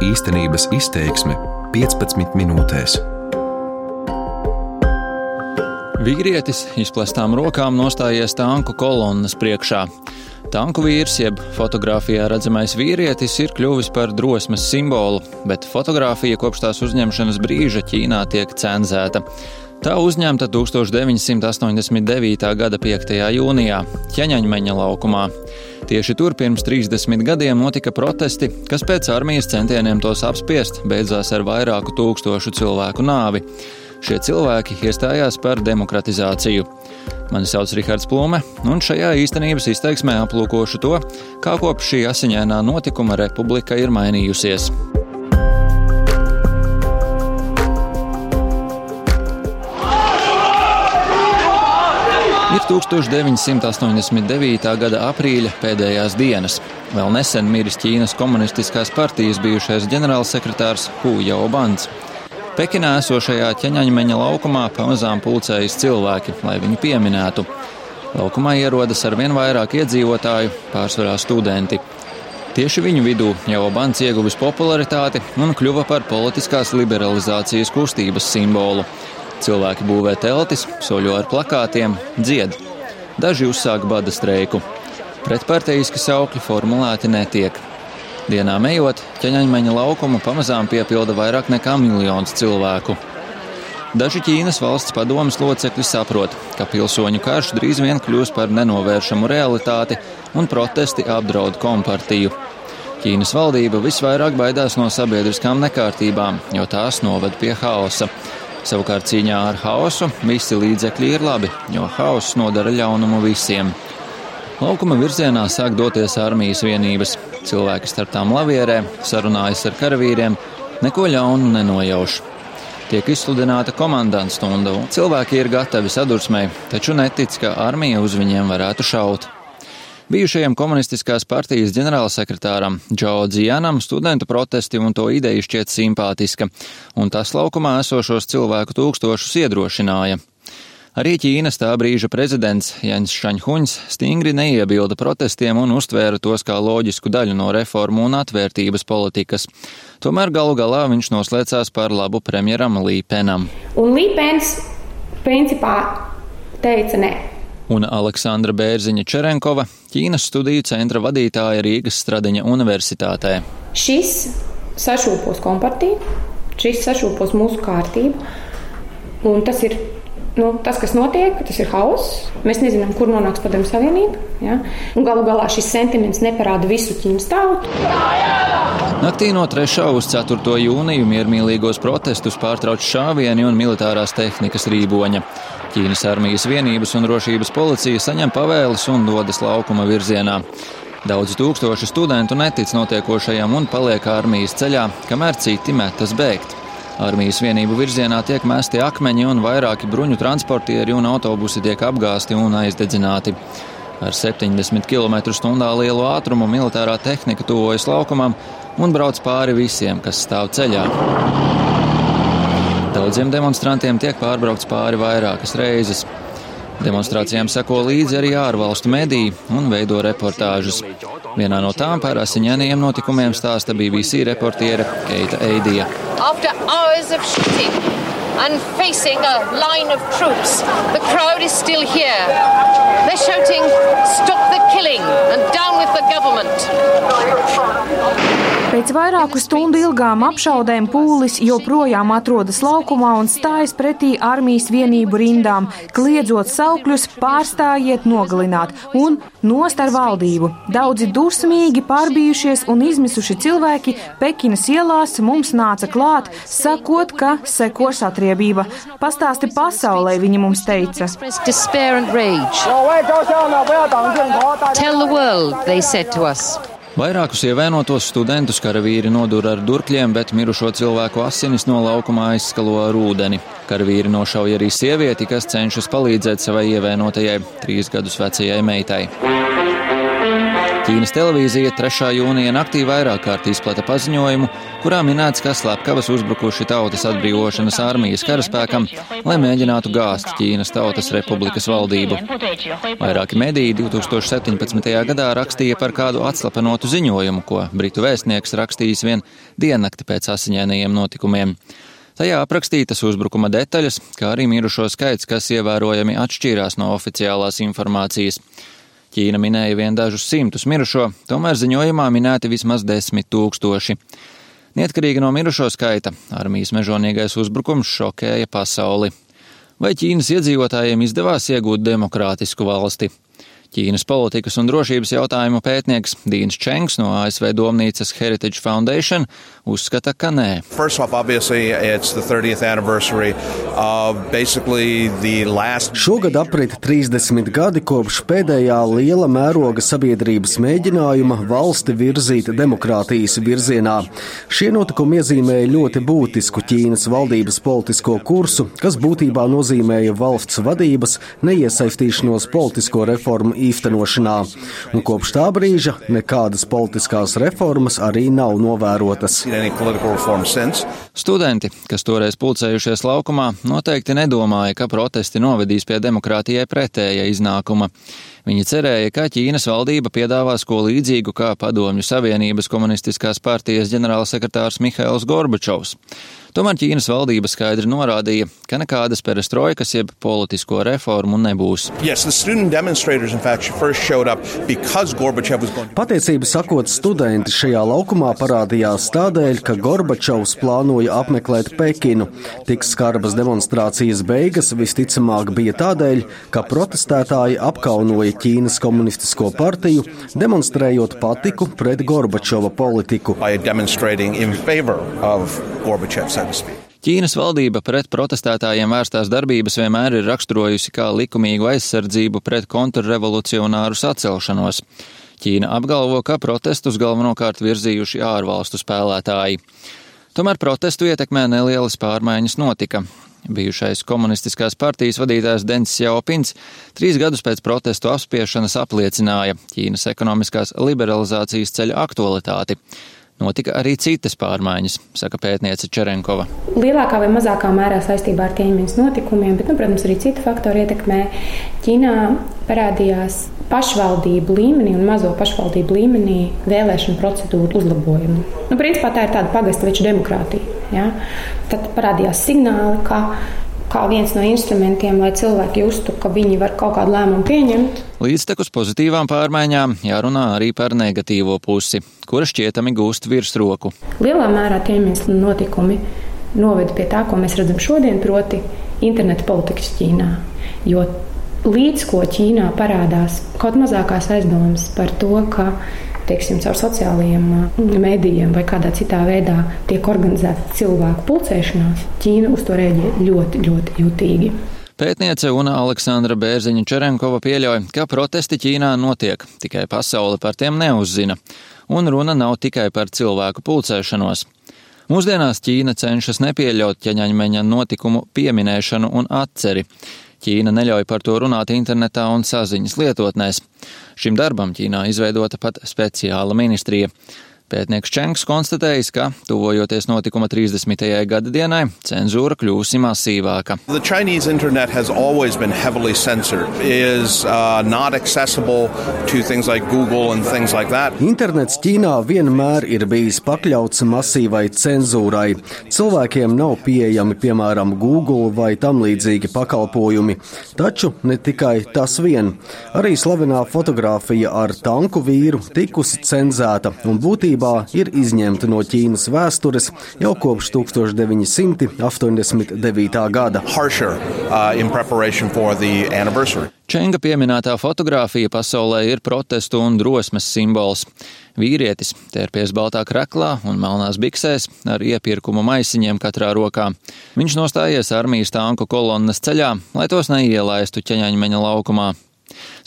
Īstenības izteiksme 15 minūtēs. Vīrietis izplestām rokām nostājies tanku kolonnas priekšā. Tanku vīrs, jeb fotografijā redzamais vīrietis, ir kļuvis par drosmes simbolu, bet fotografija kopš tās uzņemšanas brīža Ķīnā tiek cenzēta. Tā uzņemta 1989. gada 5. jūnijā Ķeņaņmeņa laukumā. Tieši tur pirms 30 gadiem notika protesti, kas pēc armijas centieniem tos apspiest beidzās ar vairāku tūkstošu cilvēku nāvi. Šie cilvēki iestājās par demokratizāciju. Mani sauc Rihards Plūme, un šajā īstenības izteiksmē aplūkošu to, kā kopš šī asiņainā notikuma republika ir mainījusies. 1989. gada aprīļa pēdējās dienas. Vēl nesen miris Ķīnas komunistiskās partijas bijušais ģenerālsekretārs Hu Jaobans. Pekinā esošajā ķeņaņmeņa laukumā pamazām pulcējas cilvēki, lai viņu pieminētu. Laukumā ierodas ar vien vairāk iedzīvotāju, pārsvarā studenti. Tieši viņu vidū Jaobans ieguvis popularitāti un kļuva par politiskās liberalizācijas kustības simbolu. Cilvēki būvē teltis, soļo ar plakātiem, dzied. Daži uzsāk bada streiku. Pretparteiski saukļi formulēti netiek. Dienām ejot, ķeņaņmeņa laukumu pamazām piepilda vairāk nekā miljons cilvēku. Daži Ķīnas valsts padomas locekļi saprot, ka pilsoņu karš drīz vien kļūs par nenovēršamu realitāti un protesti apdraud kompartiju. Ķīnas valdība visvairāk baidās no sabiedriskām nekārtībām, jo tās noved pie haosa. Savukārt cīņā ar haosu visi līdzekļi ir labi, jo haoss nodara ļaunumu visiem. Laukuma virzienā sāk doties armijas vienības. Cilvēki starp tām lavierē, sarunājas ar karavīriem, neko ļaunu nenojauš. Tiek izsludināta komandanta stunda, un cilvēki ir gatavi sadursmei, taču netic, ka armija uz viņiem varētu šaut. Bijušajam komunistiskās partijas ģenerālsekretāram Džo Dzianam studentu protesti un to ideja šķiet simpātiska, un tas laukumā esošos cilvēku tūkstošus iedrošināja. Arī Ķīnas tā brīža prezidents Jens Šanhuņs stingri neiebilda protestiem un uztvēra tos kā loģisku daļu no reformu un atvērtības politikas. Tomēr galu galā viņš noslēdzās par labu premjeram Līpenam. Un Līpens principā teica nē un Aleksandra Bērziņa Čerenkova, Ķīnas studiju centra vadītāja Rīgas Stradiņa Universitātē. Šis sašūpos kompartiju, šis sašūpos mūsu kārtību, un tas ir nu, tas, kas notiek, tas ir hauss. Mēs nezinām, kur nonāks Padomju Savienība. Ja? Galu galā šis sentiments neparāda visu ķīnas tautu. Naktī no 3. uz 4. jūniju miermīlīgos protestus pārtrauc šāvieni un militārās tehnikas rīboņa. Ķīnas armijas vienības un drošības policija saņem pavēles un dodas laukuma virzienā. Daudz tūkstoši studentu netic notiekošajam un paliek armijas ceļā, kamēr citi metas bēgt. Armijas vienību virzienā tiek mesti akmeņi un vairāki bruņu transportieri un autobusi tiek apgāsti un aizdedzināti. Ar 70 km/h lielu ātrumu militārā tehnika tuvojas laukumam un brauc pāri visiem, kas stāv ceļā. Daudziem demonstrantiem tiek pārbraukts pāri vairākas reizes. Demonstrācijām seko līdzi arī ārvalstu mediji un veido reportāžas. Vienā no tām par asiņainajiem notikumiem stāsta BBC reportiere Keita Eidija. And facing a line of troops, the crowd is still here. They're shouting, Stop the killing and down with the government. Pēc vairāku stundu ilgām apšaudēm pūlis joprojām atrodas laukumā un stājas pretī armijas vienību rindām, kliedzot saukļus pārstājiet nogalināt un nost ar valdību. Daudzi dusmīgi, pārbijušies un izmisuši cilvēki Pekinas ielās mums nāca klāt, sakot, ka sekos atriebība. Pastāsti pasaulē, viņi mums teica. Tell the world, they said to us. Vairākus ievainotos studentus karavīri nodūra ar durkļiem, bet mirušo cilvēku asinis no laukuma aizskalo ar ūdeni. Karavīri nošauja arī sievieti, kas cenšas palīdzēt savai ievainotajai trīs gadus vecajai meitai. Ķīnas televīzija 3. jūnija naktī vairāk kārt izplata paziņojumu, kurā minēts, ka slepkavas uzbrukuši Tautas atbrīvošanas armijas karaspēkam, lai mēģinātu gāzt Ķīnas Tautas Republikas valdību. Vairāki mediji 2017. gadā rakstīja par kādu atslapenotu ziņojumu, ko britu vēstnieks rakstījis vien diennakti pēc asiņainajiem notikumiem. Tajā aprakstītas uzbrukuma detaļas, kā arī mirušo skaits, kas ievērojami atšķīrās no oficiālās informācijas. Ķīna minēja vien dažus simtus mirušo, tomēr ziņojumā minēti vismaz desmit tūkstoši. Neatkarīgi no mirušo skaita, armijas mežonīgais uzbrukums šokēja pasauli. Vai Ķīnas iedzīvotājiem izdevās iegūt demokrātisku valsti? Ķīnas politikas un drošības jautājumu pētnieks Dīns Čengs no ASV domnīcas Heritage Foundation uzskata, ka nē. Šogad aprit 30 gadi kopš pēdējā liela mēroga sabiedrības mēģinājuma valsti virzīt demokrātijas virzienā. Šie notikumi iezīmēja ļoti būtisku Ķīnas valdības politisko kursu, kas būtībā nozīmēja valsts vadības neiesaistīšanos politisko reformu īstenošanā, un kopš tā brīža nekādas politiskās reformas arī nav novērotas. Studenti, kas toreiz pulcējušies laukumā, noteikti nedomāja, ka protesti novedīs pie demokrātijai pretēja iznākuma. Viņi cerēja, ka Ķīnas valdība piedāvās ko līdzīgu kā Padomju Savienības komunistiskās partijas ģenerālsekretārs Mihails Gorbačovs. Tomēr Ķīnas valdība skaidri norādīja, ka nekādas perestroikas jeb politisko reformu nebūs. Yes, Patiesību sakot, studenti šajā laukumā parādījās tādēļ, ka Gorbačovs plānoja apmeklēt Pekinu. Tik skarbas demonstrācijas beigas visticamāk bija tādēļ, ka protestētāji apkaunoja Ķīnas komunistisko partiju, demonstrējot patiku pret Gorbačova politiku. Ķīnas valdība pret protestētājiem vērstās darbības vienmēr ir raksturojusi kā likumīgu aizsardzību pret kontrrevolucionāru sacelšanos. Ķīna apgalvo, ka protestus galvenokārt virzījuši ārvalstu spēlētāji. Tomēr protestu ietekmē nelielas pārmaiņas notika. Bijušais komunistiskās partijas vadītājs Dens Jaupins trīs gadus pēc protestu apspiešanas apliecināja Ķīnas ekonomiskās liberalizācijas ceļa aktualitāti. Notika arī citas pārmaiņas, saka pētniece Čerenkova. Lielākā vai mazākā mērā saistībā ar ķīmijas notikumiem, bet, nu, protams, arī citu faktoru ietekmē. Ķīnā parādījās pašvaldību līmenī un mazo pašvaldību līmenī vēlēšanu procedūru uzlabojumu. Nu, principā tā ir tāda pagastu veču demokrātija. Ja? Tad parādījās signāli, ka kā viens no instrumentiem, lai cilvēki justu, ka viņi var kaut kādu lēmumu pieņemt. Līdztekus pozitīvām pārmaiņām jārunā arī par negatīvo pusi, kura šķietami gūst virsroku. Lielā mērā tie iemesli notikumi noveda pie tā, ko mēs redzam šodien, proti interneta politikas Ķīnā. Jo līdz ko Ķīnā parādās kaut mazākās aizdomas par to, ka teiksim, caur sociālajiem mēdījiem vai kādā citā veidā tiek organizēta cilvēku pulcēšanās, Ķīna uz to rēģē ļoti, ļoti jutīgi. Pētniece un Aleksandra Bērziņa Čerenkova pieļauj, ka protesti Ķīnā notiek, tikai pasaule par tiem neuzzina, un runa nav tikai par cilvēku pulcēšanos. Mūsdienās Ķīna cenšas nepieļaut ķeņaņmeņa notikumu pieminēšanu un atceri. Ķīna neļauj par to runāt internetā un saziņas lietotnēs. Šim darbam Ķīnā izveidota pat speciāla ministrija. Pētnieks Čenks konstatējis, ka, tuvojoties notikuma 30. gada dienai, cenzūra kļūsi masīvāka. Is, uh, like Internets Ķīnā vienmēr ir bijis pakļauts masīvai cenzūrai. Cilvēkiem nav pieejami, piemēram, Google vai tam līdzīgi pakalpojumi. Taču ne tikai tas vien. Arī slavenā fotografija ar tanku vīru tikusi cenzēta un būtībā būtībā ir izņemta no Ķīnas vēstures jau kopš 1989. gada. Harsher, uh, Čenga pieminētā fotografija pasaulē ir protestu un drosmes simbols. Vīrietis tērpies baltā kreklā un melnās biksēs ar iepirkumu maisiņiem katrā rokā. Viņš nostājies armijas tanku kolonnas ceļā, lai tos neielaistu ķeņaņmeņa laukumā.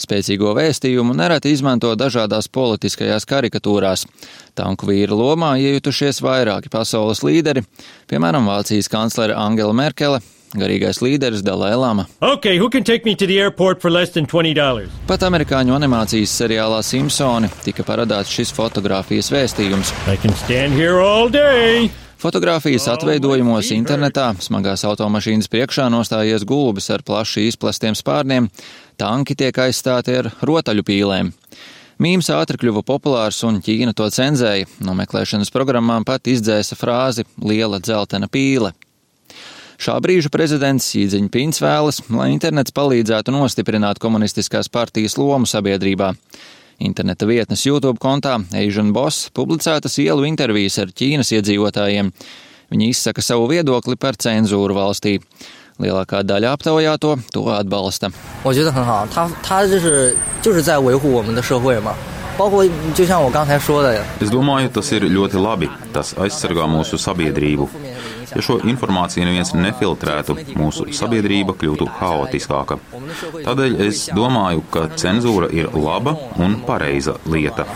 Spēcīgo vēstījumu nereti izmanto dažādās politiskajās karikatūrās. Tanku vīra lomā iejutušies vairāki pasaules līderi, piemēram, Vācijas kanclere Angela Merkele, garīgais līderis Dalai Lama. Okay, Pat amerikāņu animācijas seriālā Simpsoni tika parādāts šis fotografijas vēstījums. Fotogrāfijas atveidojumos internetā smagās automašīnas priekšā nostājies gulbis ar plaši izplestiem spārniem, tanki tiek aizstāti ar rotaļu pīlēm. Mīms ātri kļuva populārs un Ķīna to cenzēja. No meklēšanas programmām pat izdzēsa frāzi Liela dzeltena pīle. Šā brīža prezidents Sīdziņpins vēlas, lai internets palīdzētu nostiprināt komunistiskās partijas lomu sabiedrībā. Interneta vietnes YouTube kontā Asian Boss publicētas ielu intervijas ar Ķīnas iedzīvotājiem. Viņi izsaka savu viedokli par cenzūru valstī. Lielākā daļa aptaujāto to atbalsta. Es domāju, tas ir ļoti labi. Tas aizsargā mūsu sabiedrību. Ja šo informāciju neviens nefiltrētu, mūsu sabiedrība kļūtu haotiskāka. Tādēļ es domāju, ka cenzūra ir laba un pareiza lieta.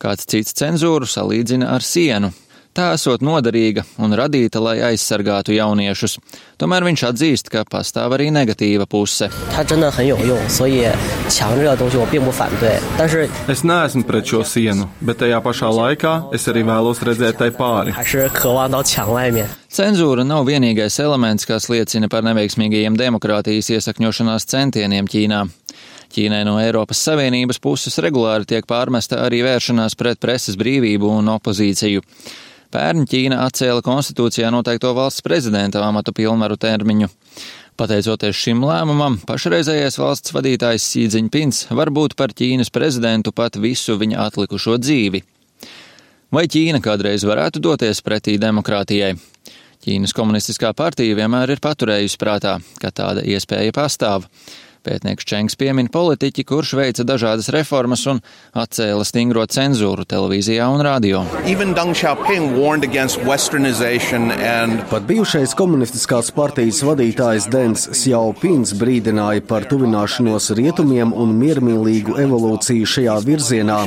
Kāds cits cenzūru salīdzina ar sienu. Tā esot noderīga un radīta, lai aizsargātu jauniešus. Tomēr viņš atzīst, ka pastāv arī negatīva puse. Es neesmu pret šo sienu, bet tajā pašā laikā es arī vēlos redzēt tai pāri. Cenzūra nav vienīgais elements, kas liecina par neveiksmīgajiem demokrātijas iesakņošanās centieniem Ķīnā. Ķīnai no Eiropas Savienības puses regulāri tiek pārmesta arī vēršanās pret preses brīvību un opozīciju. Pērn Ķīna atcēla konstitūcijā noteikto valsts prezidenta amatu pilnvaru termiņu. Pateicoties šim lēmumam, pašreizējais valsts vadītājs Sīdziņpins var būt par Ķīnas prezidentu pat visu viņa atlikušo dzīvi. Vai Ķīna kādreiz varētu doties pretī demokrātijai? Ķīnas komunistiskā partija vienmēr ir paturējusi prātā, ka tāda iespēja pastāv. Pētnieks Čengs piemin politiķi, kurš veica dažādas reformas un atcēla stingro cenzūru televīzijā un radio. And... Pat bijušais komunistiskās partijas vadītājs Dens Sjaupins brīdināja par tuvināšanos rietumiem un miermīlīgu evolūciju šajā virzienā.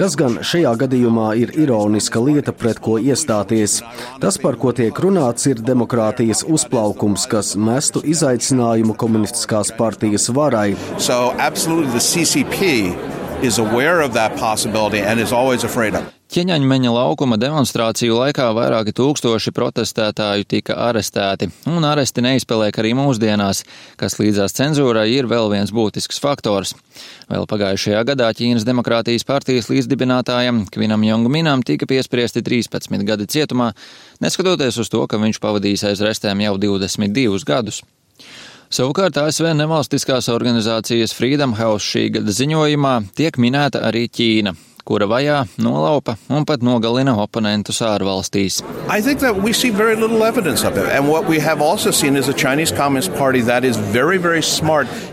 Kas gan šajā gadījumā ir ironiska lieta, pret ko iestāties? Tas, par ko tiek runāts, ir demokrātija demokrātijas uzplaukums, kas mestu izaicinājumu komunistiskās partijas varai. So, Ķeņaņmeņa laukuma demonstrāciju laikā vairāki tūkstoši protestētāju tika arestēti, un aresti neizpēlēk arī mūsdienās, kas līdzās cenzūrai ir vēl viens būtisks faktors. Vēl pagājušajā gadā Ķīnas demokrātijas partijas līdzdibinātājam Kvinam Jongminam tika piespriesti 13 gadi cietumā, neskatoties uz to, ka viņš pavadījis aiz restēm jau 22 gadus. Savukārt ASV nevalstiskās organizācijas Freedom House šī gada ziņojumā tiek minēta arī Ķīna kura vajā, nolaupa un pat nogalina oponentus ārvalstīs. Very, very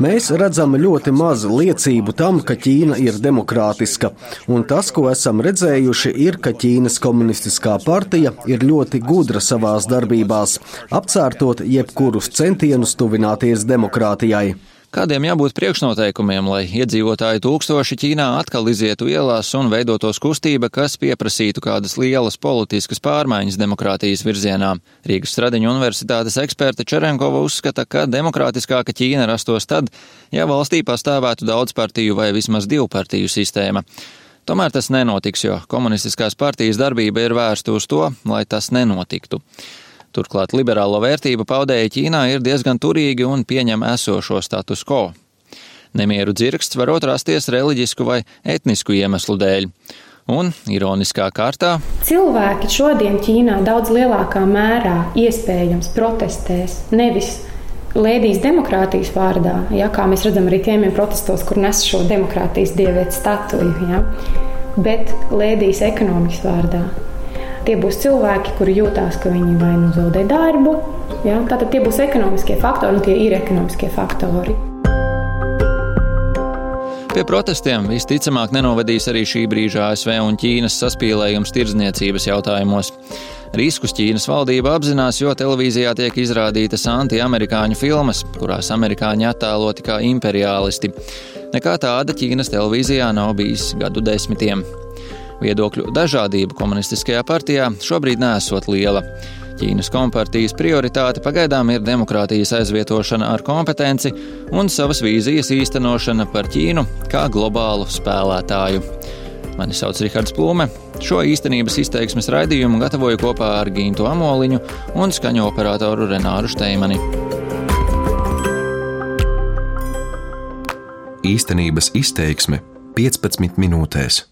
Mēs redzam ļoti maz liecību tam, ka Ķīna ir demokrātiska, un tas, ko esam redzējuši, ir, ka Ķīnas komunistiskā partija ir ļoti gudra savās darbībās, apcērtot jebkurus centienus tuvināties demokrātijai. Kādiem jābūt priekšnoteikumiem, lai iedzīvotāji tūkstoši Ķīnā atkal izietu ielās un veidotos kustība, kas pieprasītu kādas lielas politiskas pārmaiņas demokrātijas virzienā? Rīgas Stradiņu universitātes eksperte Čerenkova uzskata, ka demokrātiskāka Ķīna rastos tad, ja valstī pastāvētu daudz partiju vai vismaz divu partiju sistēma. Tomēr tas nenotiks, jo komunistiskās partijas darbība ir vērsta uz to, lai tas nenotiktu. Turklāt liberālo vērtību paudēji Ķīnā ir diezgan turīgi un pieņem esošo status quo. Nemieru dzirksts var rasties reliģisku vai etnisku iemeslu dēļ. Un, ironiskā kārtā, cilvēki šodien Ķīnā daudz lielākā mērā iespējams protestēs nevis lēdijas demokrātijas vārdā, ja, kā mēs redzam arī tiem protestos, kur nes šo demokrātijas dievietu statuju, ja, bet lēdijas ekonomikas vārdā. Tie būs cilvēki, kuri jūtās, ka viņi vai nu zaudē darbu. Ja? Tātad tie būs ekonomiskie faktori, un tie ir ekonomiskie faktori. Pie protestiem visticamāk nenovedīs arī šī brīža ASV un Ķīnas saspīlējums tirdzniecības jautājumos. Riskus Ķīnas valdība apzinās, jo televīzijā tiek izrādītas anti-amerikāņu filmas, kurās amerikāņi attēloti kā imperialisti. Nekā tāda Ķīnas televīzijā nav bijis gadu desmitiem. Viedokļu dažādība komunistiskajā partijā šobrīd nesot liela. Ķīnas kompartijas prioritāte pagaidām ir demokrātijas aizvietošana ar kompetenci un savas vīzijas īstenošana par Ķīnu kā globālu spēlētāju. Mani sauc Rihards Plūme. Šo īstenības izteiksmes raidījumu gatavoju kopā ar Gintu Amoliņu un skaņu operatoru Renāru Steimani. Īstenības izteiksme 15 minūtēs.